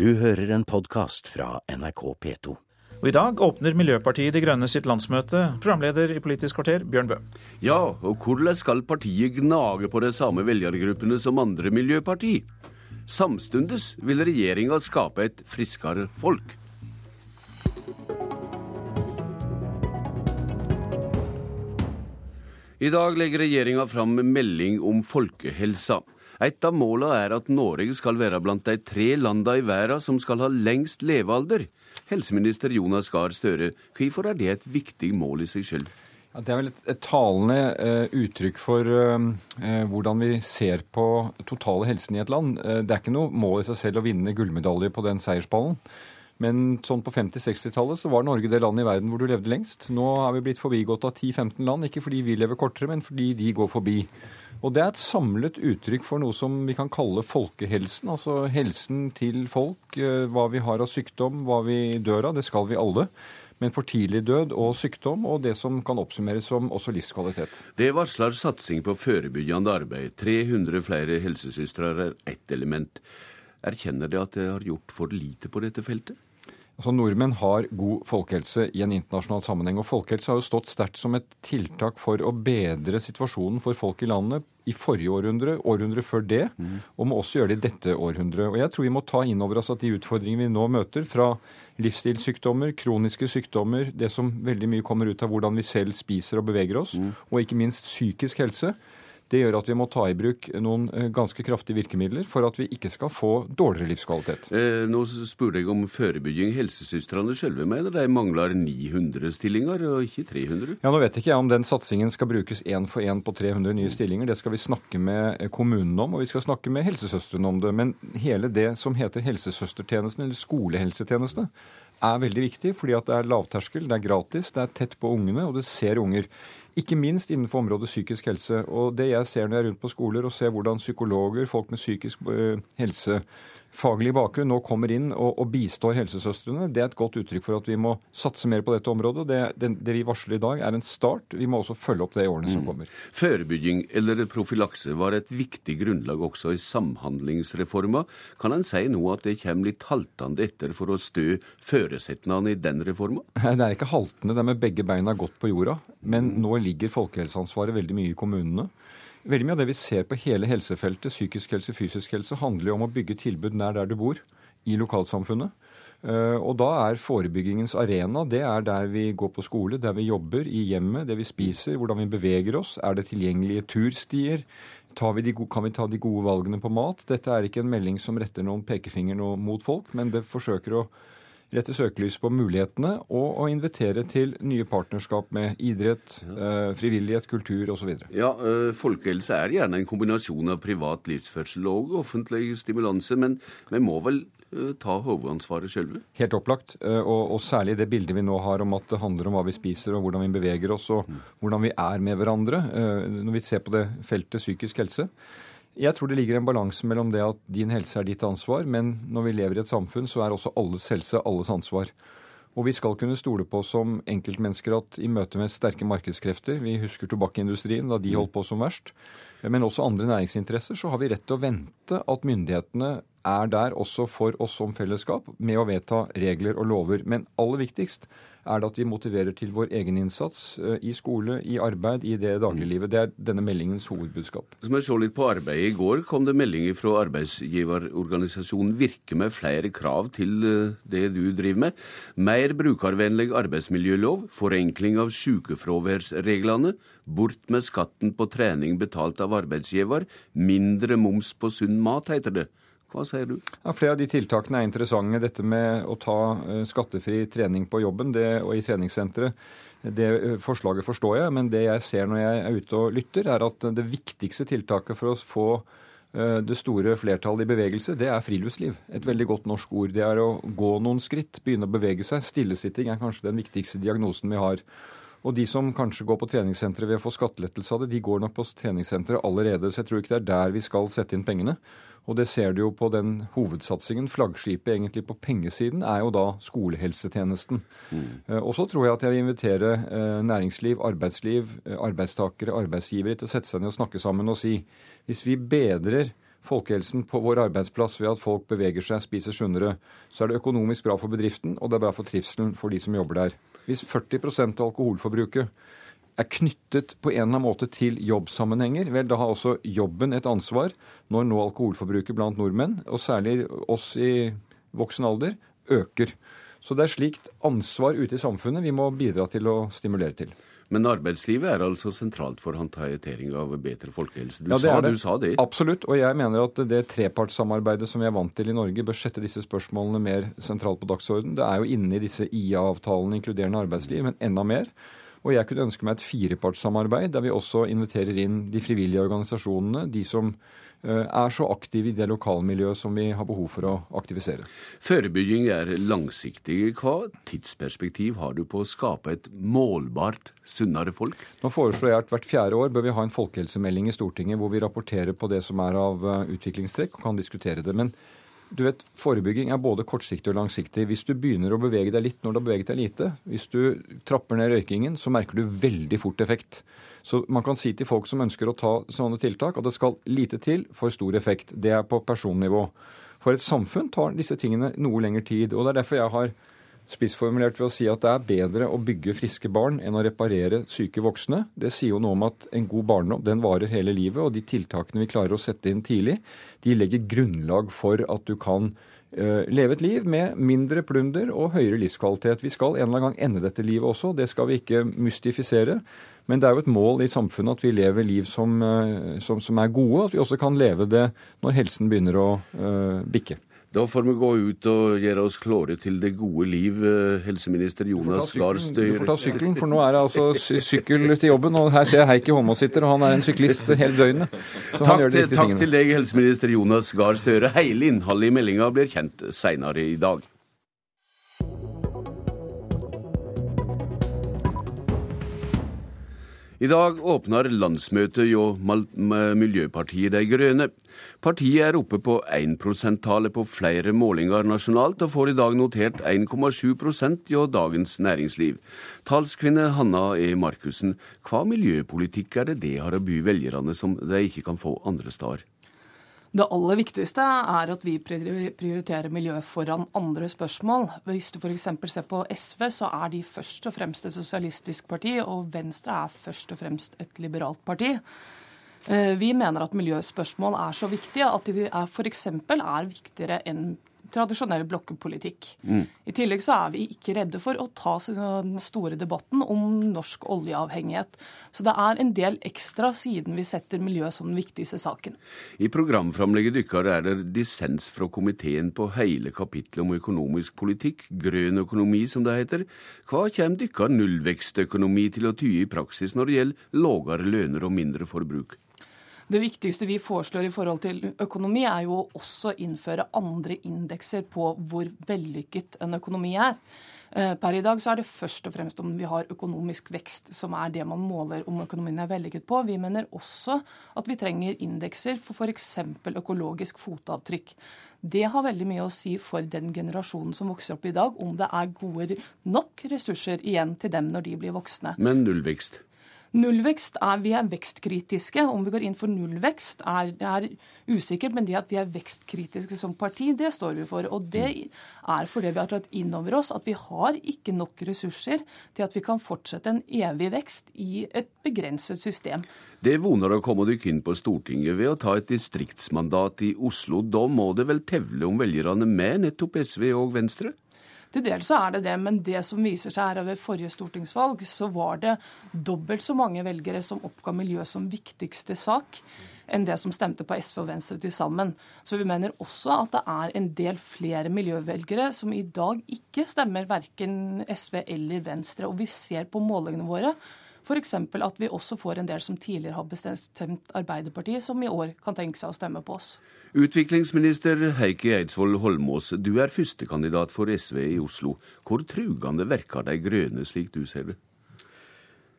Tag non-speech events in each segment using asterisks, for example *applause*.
Du hører en podkast fra NRK P2. Og I dag åpner Miljøpartiet De Grønne sitt landsmøte. Programleder i Politisk kvarter, Bjørn Bø. Ja, og hvordan skal partiet gnage på de samme velgergruppene som andre miljøparti? Samstundes vil regjeringa skape et friskere folk. I dag legger regjeringa fram melding om folkehelsa. Et av måla er at Norge skal være blant de tre landa i verden som skal ha lengst levealder. Helseminister Jonas Gahr Støre, hvorfor er det et viktig mål i seg selv? Ja, det er vel et, et talende uh, uttrykk for uh, uh, hvordan vi ser på totale helsen i et land. det er ikke noe mål i seg selv å vinne gullmedalje på den seiersballen. Men sånn på 50-60-tallet så var Norge det landet i verden hvor du levde lengst. Nå er vi blitt forbigått av 10-15 land, ikke fordi vi lever kortere, men fordi de går forbi. Og det er et samlet uttrykk for noe som vi kan kalle folkehelsen. Altså helsen til folk, eh, hva vi har av sykdom, hva vi dør av. Det skal vi alle. Men for tidlig død og sykdom, og det som kan oppsummeres som også livskvalitet. Det varsler satsing på forebyggende arbeid. 300 flere helsesøstre er ett element. Erkjenner de at de har gjort for lite på dette feltet? Altså, Nordmenn har god folkehelse i en internasjonal sammenheng. Og folkehelse har jo stått sterkt som et tiltak for å bedre situasjonen for folk i landet i forrige århundre, århundre før det, og må også gjøre det i dette århundret. Og jeg tror vi må ta inn over oss at de utfordringene vi nå møter, fra livsstilssykdommer, kroniske sykdommer, det som veldig mye kommer ut av hvordan vi selv spiser og beveger oss, og ikke minst psykisk helse, det gjør at vi må ta i bruk noen eh, ganske kraftige virkemidler for at vi ikke skal få dårligere livskvalitet. Eh, nå spurte jeg om forebygging. Helsesøstrene selv mener de mangler 900 stillinger, og ikke 300? Ja, Nå vet ikke jeg om den satsingen skal brukes én for én på 300 nye stillinger. Det skal vi snakke med eh, kommunene om, og vi skal snakke med helsesøstrene om det. Men hele det som heter helsesøstertjenesten, eller skolehelsetjeneste, er veldig viktig, fordi at det er lavterskel, det er gratis, det er tett på ungene, og det ser unger. Ikke minst innenfor området psykisk helse. Og det jeg ser når jeg er rundt på skoler og ser hvordan psykologer, folk med psykisk eh, helse faglig bakgrunn nå kommer inn og, og, bistår helsesøstrene, det er et godt uttrykk for at vi må satse mer på dette området. Det, det, det vi varsler i dag, er en start. Vi må også følge opp det i årene mm. som kommer. Forebygging eller profylakse var et viktig grunnlag også i Samhandlingsreforma. Kan en si nå at det kommer litt haltende etter for å stø føresetnadene i den reforma? *laughs* Det er ikke haltende, det er med begge beina godt på jorda. Men nå ligger folkehelseansvaret veldig mye i kommunene. Veldig mye av det vi ser på hele helsefeltet, psykisk helse, fysisk helse, handler jo om å bygge tilbud nær der du bor, i lokalsamfunnet. Eh, og da er forebyggingens arena det er der vi går på skole, der vi jobber, i hjemmet, det vi spiser, hvordan vi beveger oss. Er det tilgjengelige turstier? Vi gode, kan vi ta de gode valgene på mat? Dette er ikke en melding som retter noen pekefinger mot folk, men det forsøker å rette søkelys på mulighetene og å invitere til nye partnerskap med idrett, eh, frivillighet, kultur osv. Ja, eh, Folkehelse er gjerne en kombinasjon av privat livsførsel og offentlig stimulanse, men vi må vel eh, ta hovedansvaret sjølve? Helt opplagt, og, og, særlig det bildet vi nå har om at det handler om hva vi spiser og hvordan vi beveger oss og mm. hvordan vi er med hverandre. Når vi ser på det feltet psykisk helse, jeg tror det ligger en balanse mellom det at din helse er ditt ansvar, men når vi lever i et samfunn, så er også alles helse alles ansvar. Og vi skal kunne stole på som enkeltmennesker at i møte med sterke markedskrefter Vi husker tobakkindustrien da de holdt på som verst. Men også andre næringsinteresser, så har vi rett til å vente at myndighetene er der også for oss som fellesskap med å vedta regler og lover. Men aller viktigst er det at vi motiverer til vår egen innsats eh, i skole, i arbeid, i det dagliglivet. Det er denne meldingens hovedbudskap. Som jeg så litt på arbeidet I går kom det meldinger fra arbeidsgiverorganisasjonen Virke med flere krav til eh, det du driver med. Mer brukervennlig arbeidsmiljølov, forenkling av sykefraværsreglene, bort med skatten på trening betalt av arbeidsgiver, mindre moms på sunn mat, heter det. Hva sier du? Ja, flere av de tiltakene er interessante. Dette med å ta uh, skattefri trening på jobben det, og i treningssenteret. Det uh, forslaget forstår jeg, men det jeg ser når jeg er ute og lytter, er at det viktigste tiltaket for å få uh, det store flertallet i bevegelse, det er friluftsliv. Et veldig godt norsk ord. Det er å gå noen skritt, begynne å bevege seg. Stillesitting er kanskje den viktigste diagnosen vi har. Og de som kanskje går på treningssenteret ved å få skattelettelse av det, de går nok på treningssenteret allerede. Så jeg tror ikke det er der vi skal sette inn pengene. Og det ser du jo på den hovedsatsingen. Flaggskipet egentlig på pengesiden er jo da skolehelsetjenesten. Mm. Eh, og så tror jeg at jeg vil invitere eh, næringsliv, arbeidsliv, eh, arbeidstakere, arbeidsgivere til å sette seg ned og snakke sammen og si hvis vi bedrer folkehelsen på vår arbeidsplass ved at folk beveger seg, spiser sunnere, så er det økonomisk bra for bedriften, og det er bra for trivselen for de som jobber der. Hvis 40 av alkoholforbruket er knyttet på en eller annen måte til jobbsammenhenger, vel, da har også jobben et ansvar når nå alkoholforbruket blant nordmenn, og særlig oss i voksen alder, øker. Så det er slikt ansvar ute i samfunnet vi må bidra til å stimulere til. Men arbeidslivet er altså sentralt for håndtering av bedre folkehelse. Du, ja, sa, det. du sa det. Absolutt. Og jeg mener at det trepartssamarbeidet som vi er vant til i Norge, bør sette disse spørsmålene mer sentralt på dagsorden. Det er jo inne i disse IA-avtalene inkluderende arbeidsliv, men enda mer. Og jeg kunne ønske meg et firepartssamarbeid der vi også inviterer inn de frivillige organisasjonene, de som eh, er så aktive i det lokalmiljøet som vi har behov for å aktivisere. Forebygging er langsiktig. Hva tidsperspektiv har du på å skape et målbart sunnere folk? Nå foreslår jeg at hvert fjerde år bør vi ha en folkehelsemelding i Stortinget hvor vi rapporterer på det som er av eh, utviklingstrekk og kan diskutere det. Men du vet, Forebygging er både kortsiktig og langsiktig. Hvis du begynner å bevege deg litt når du har beveget deg lite, hvis du trapper ned røykingen, så merker du veldig fort effekt. Så man kan si til folk som ønsker å ta sånne tiltak, at det skal lite til for stor effekt. Det er på personnivå. For et samfunn tar disse tingene noe lengre tid. og Det er derfor jeg har spissformulert ved å si at det er bedre å bygge friske barn enn å reparere syke voksne. Det sier jo noe om at en god barndom den varer hele livet, og de tiltakene vi klarer å sette inn tidlig, de legger grunnlag for at du kan uh, leve et liv med mindre plunder og høyere livskvalitet. Vi skal en eller annen gang ende dette livet også, det skal vi ikke mystifisere. Men det er jo et mål i samfunnet at vi lever liv som, uh, som, som er gode, og at vi også kan leve det når helsen begynner å uh, bikke. Da får vi gå ut og gjøre oss klare til det gode liv, eh, helseminister Jonas Gahr Støre. Du får ta sykkelen, for nå er det altså sykkel til jobben. Og her ser jeg Heikki Holmås sitter, og han er en syklist hele døgnet. takk, til, takk til deg, helseminister Jonas Gahr Støre. Hele innholdet i meldinga blir kjent seinere i dag. I dag åpner landsmøtet hjå Miljøpartiet De Grønne. Partiet er oppe på 1 %-tallet på flere målinger nasjonalt, og får i dag notert 1,7% hjå Dagens Næringsliv. Talskvinne Hanna E. Markussen, hva miljøpolitikk er det det har å by velgerne som de ikke kan få andre steder? Det aller viktigste er at vi prioriterer miljø foran andre spørsmål. Hvis du f.eks. ser på SV, så er de først og fremst et sosialistisk parti, og Venstre er først og fremst et liberalt parti. Eh, vi mener at miljøspørsmål er så viktige at de f.eks. er viktigere enn tradisjonell blokkepolitikk. Mm. I tillegg så er vi ikke redde for å ta den store debatten om norsk oljeavhengighet. Så det er en del ekstra siden vi setter miljø som den viktigste saken. I programframlegget deres er det dissens fra komiteen på hele kapitlet om økonomisk politikk, grønn økonomi som det heter. Hva kommer deres nullvekstøkonomi til å ty i praksis når det gjelder lavere lønner og mindre forbruk? Det viktigste vi foreslår i forhold til økonomi, er jo å også innføre andre indekser på hvor vellykket en økonomi er. Eh, per i dag så er det først og fremst om vi har økonomisk vekst, som er det man måler om økonomien er vellykket på. Vi mener også at vi trenger indekser for f.eks. økologisk fotavtrykk. Det har veldig mye å si for den generasjonen som vokser opp i dag, om det er gode nok ressurser igjen til dem når de blir voksne. Men nullvekst? Nullvekst er vi er vekstkritiske. Om vi går inn for nullvekst er, er usikkert, men det at vi er vekstkritiske som parti, det står vi for. Og det er fordi vi har tatt inn over oss at vi har ikke nok ressurser til at vi kan fortsette en evig vekst i et begrenset system. Det voner å komme dere inn på Stortinget ved å ta et distriktsmandat i Oslo. Da må det vel tevle om velgerne med nettopp SV og Venstre? Til dels så er det det, men det som viser seg her ved forrige stortingsvalg, så var det dobbelt så mange velgere som oppga miljø som viktigste sak enn det som stemte på SV og Venstre til sammen. Så vi mener også at det er en del flere miljøvelgere som i dag ikke stemmer verken SV eller Venstre. Og vi ser på målingene våre F.eks. at vi også får en del som tidligere har bestemt Arbeiderpartiet, som i år kan tenke seg å stemme på oss. Utviklingsminister Heikki Eidsvoll Holmås, du er førstekandidat for SV i Oslo. Hvor trugende verker de grønne, slik du ser det?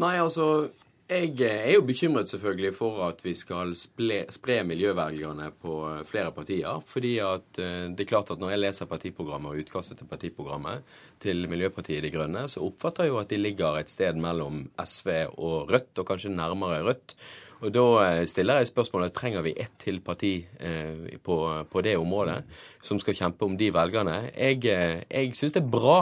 Nei, altså jeg er jo bekymret selvfølgelig for at vi skal spre, spre miljøvelgerne på flere partier. fordi at eh, det er klart at når jeg leser partiprogrammet og utkastet til partiprogrammet til Miljøpartiet De Grønne, så oppfatter jeg jo at de ligger et sted mellom SV og Rødt, og kanskje nærmere Rødt. Og da eh, stiller jeg spørsmålet trenger vi ett til parti eh, på, på, det området som skal kjempe om de velgerne. Jeg, eh, jeg syns det er bra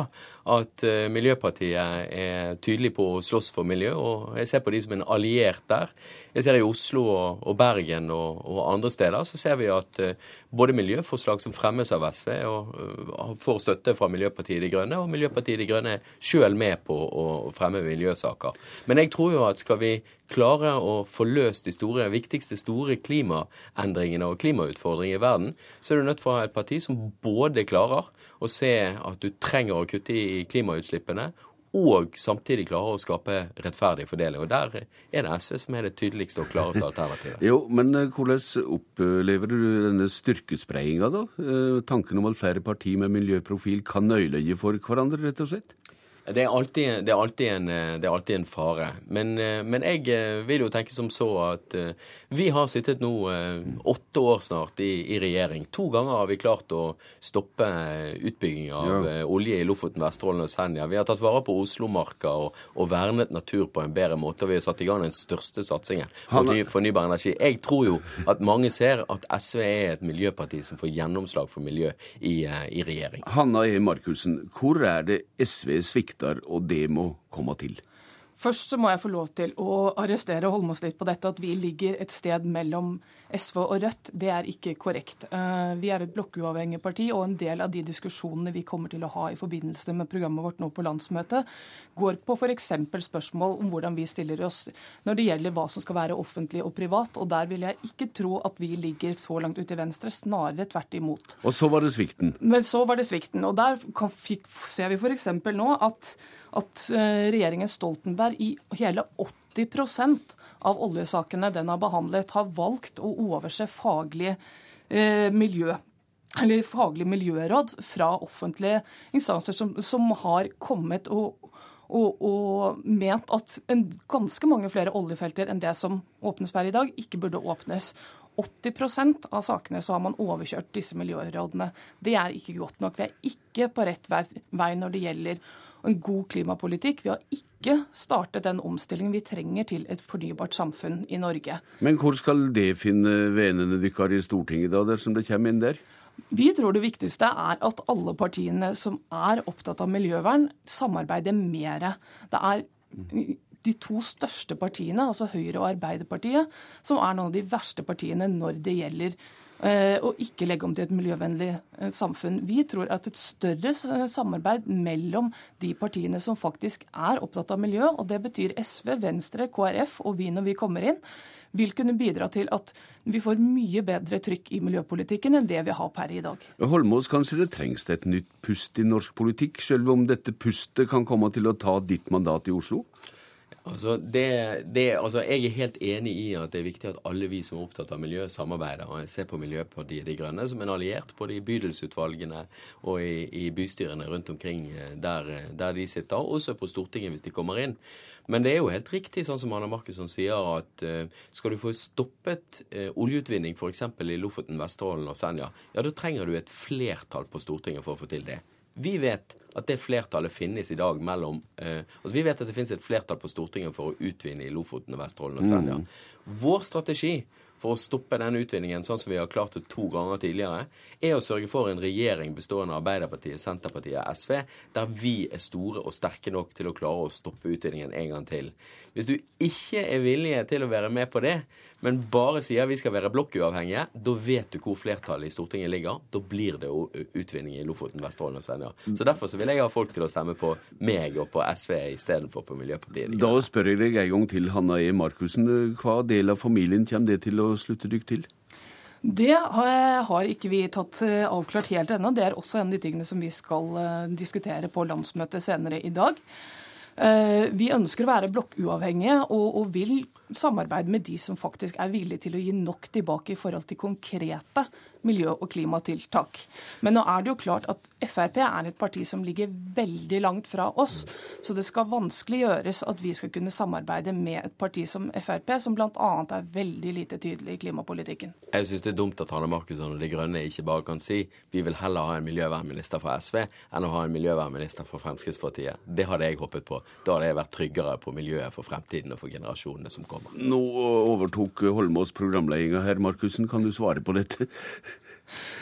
at eh, Miljøpartiet er tydelig på å slåss for miljø, og jeg ser på de som en alliert der. Jeg ser i Oslo og, og Bergen og, og, andre steder så ser vi at uh, både miljøforslag som fremmes av SV, og, får støtte fra Miljøpartiet De Grønne, og Miljøpartiet De Grønne er sjøl med på å fremme miljøsaker. Men jeg tror jo at skal vi klare å få løst de store, viktigste store klimaendringene og klimautfordringene i verden, så er du nødt til å ha et parti som både klarer å se at du trenger å kutte i klimautslippene, og samtidig klarer å skape rettferdig fordeling. Og Der er det SV som er det tydeligste og klareste alternativet. jo, Men eh, hvordan opplever du denne styrkespreiinga, da? Eh, tanken om at flere partier med miljøprofil kan nøyleie for hverandre, rett og slett? Det er, alltid, det, er alltid en, det er alltid en fare. Men, men, jeg eh, vil jo tenke som så at eh, vi har sittet nå eh, åtte år snart i, i regjering. To ganger har vi klart å stoppe utbygging av ja. olje i Lofoten, Vesterålen og Senja. Vi har tatt vare på Oslomarka og, og, vernet natur på en bedre måte. Og vi har satt i gang den største satsingen på fornybar energi. Jeg tror jo at mange ser at SV er et miljøparti som får gjennomslag for miljø i, i regjering. Hanna E. Markussen, hvor er det SV svikter? Svikter, og det må komme til. Først så må jeg få lov til å arrestere Holmås litt på dette at vi ligger et sted mellom SV og Rødt. Det er ikke korrekt. Eh, vi er et blokkuavhengig parti, og en del av de diskusjonene vi kommer til å ha i forbindelse med programmet vårt nå på landsmøtet, går på f.eks. spørsmål om hvordan vi stiller oss når det gjelder hva som skal være offentlig og privat. Og der vil jeg ikke tro at vi ligger så langt ute i venstre, snarere tvert imot. Og så var det svikten? Men så var det svikten. Og der fikk, ser vi f.eks. nå at at eh, regjeringen Stoltenberg i hele 80% av oljesakene den har behandlet, har valgt å overse faglige eh, miljø faglige miljøråd fra offentlige instanser som, som har kommet og, og, og, ment at en, ganske mange flere oljefelter enn det som åpnes per i dag, ikke burde åpnes. 80% av sakene så har man overkjørt disse miljørådene. Det er ikke godt nok. Vi er ikke på rett vei, vei når det gjelder en god klimapolitikk. Vi har ikke startet den omstillingen vi trenger til et fornybart samfunn i Norge. Men hvor skal det finne venene deres i Stortinget, da, dersom det kommer inn der? Vi tror det viktigste er at alle partiene som er opptatt av miljøvern, samarbeider mer. Det er de to største partiene, altså Høyre og Arbeiderpartiet, som er noen av de verste partiene når det gjelder og ikke legge om til et miljøvennlig eh, samfunn. Vi tror at et større samarbeid mellom de partiene som faktisk er opptatt av miljø, og det betyr SV, Venstre, KrF og vi når vi kommer inn, vil kunne bidra til at vi får mye bedre trykk i miljøpolitikken enn det vi har per i dag. Holmås, kanskje det trengs et nytt pust i norsk politikk, selv om dette pustet kan komme til å ta ditt mandat i Oslo? Altså, det, det, altså, Jeg er helt enig i at det er viktig at alle vi som er opptatt av miljø, samarbeider. og Jeg ser på Miljøpartiet De Grønne som en alliert, både i bydelsutvalgene og i, i bystyrene rundt omkring eh, der, der, de sitter, og også på Stortinget hvis de kommer inn. Men det er jo helt riktig, sånn som Anna Markusson sier, at uh, skal du få stoppet uh, oljeutvinning f.eks. i Lofoten, Vesterålen og Senja, ja, da trenger du et flertall på Stortinget for å få til det. Vi vet at det flertallet finnes i dag mellom eh, altså Vi vet at det finnes et flertall på Stortinget for å utvinne i Lofoten, Vesterålen og Senja. Mm. Vår strategi for å stoppe den utvinningen, sånn som vi har klart det to ganger tidligere, er å sørge for en regjering bestående av Arbeiderpartiet, Senterpartiet og SV, der vi er store og sterke nok til å klare å stoppe utvinningen en gang til. Hvis du ikke er villig til å være med på det, men bare sier vi skal være blokkuavhengige, da vet du hvor flertallet i Stortinget ligger. Da blir det jo utvinning i Lofoten, Vesterålen og Senja. Så derfor så vil jeg ha folk til å stemme på meg og på SV istedenfor på Miljøpartiet. Da spør jeg deg en gang til, Hanna E. Markussen. Hva del av familien kommer det til å slutte dykk til? Det har ikke vi tatt eh, avklart helt ennå. Det er også en av de tingene som vi skal eh, diskutere på landsmøtet senere i dag. Eh, vi ønsker å være blokkuavhengige og, og, vil samarbeide med de som faktisk er villige til å gi nok tilbake i forhold til konkrete miljø- og klimatiltak. Men nå er det jo klart at Frp er et parti som ligger veldig langt fra oss. Så det skal vanskelig gjøres at vi skal kunne samarbeide med et parti som Frp, som bl.a. er veldig lite tydelig i klimapolitikken. Jeg syns det er dumt at Hanne Markusson og De Grønne ikke bare kan si vi vil heller ha en miljøvernminister fra SV enn å ha en miljøvernminister fra Fremskrittspartiet. Det hadde jeg håpet på. Da hadde jeg vært tryggere på miljøet for fremtiden og for generasjonene som kommer. Rama. Nå overtok Holmås programledinga her, Markussen. Kan du svare på dette?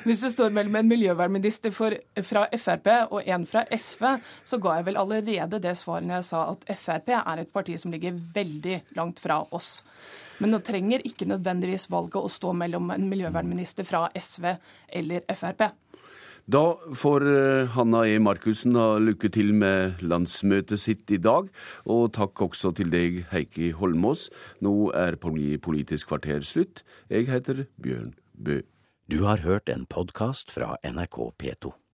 Hvis det står mellom en miljøvernminister fra Frp og en fra SV, så ga jeg vel allerede det svaret når jeg sa at Frp er et parti som ligger veldig langt fra oss. Men nå trenger ikke nødvendigvis valget å stå mellom en miljøvernminister fra SV eller Frp. Da får eh, Hanna E. Markussen ha lykke til med landsmøtet sitt i dag. Og takk også til deg, Heikki Holmås. Nå er Politisk kvarter slutt. Jeg heter Bjørn Bø. Du har hørt en podkast fra NRK P2.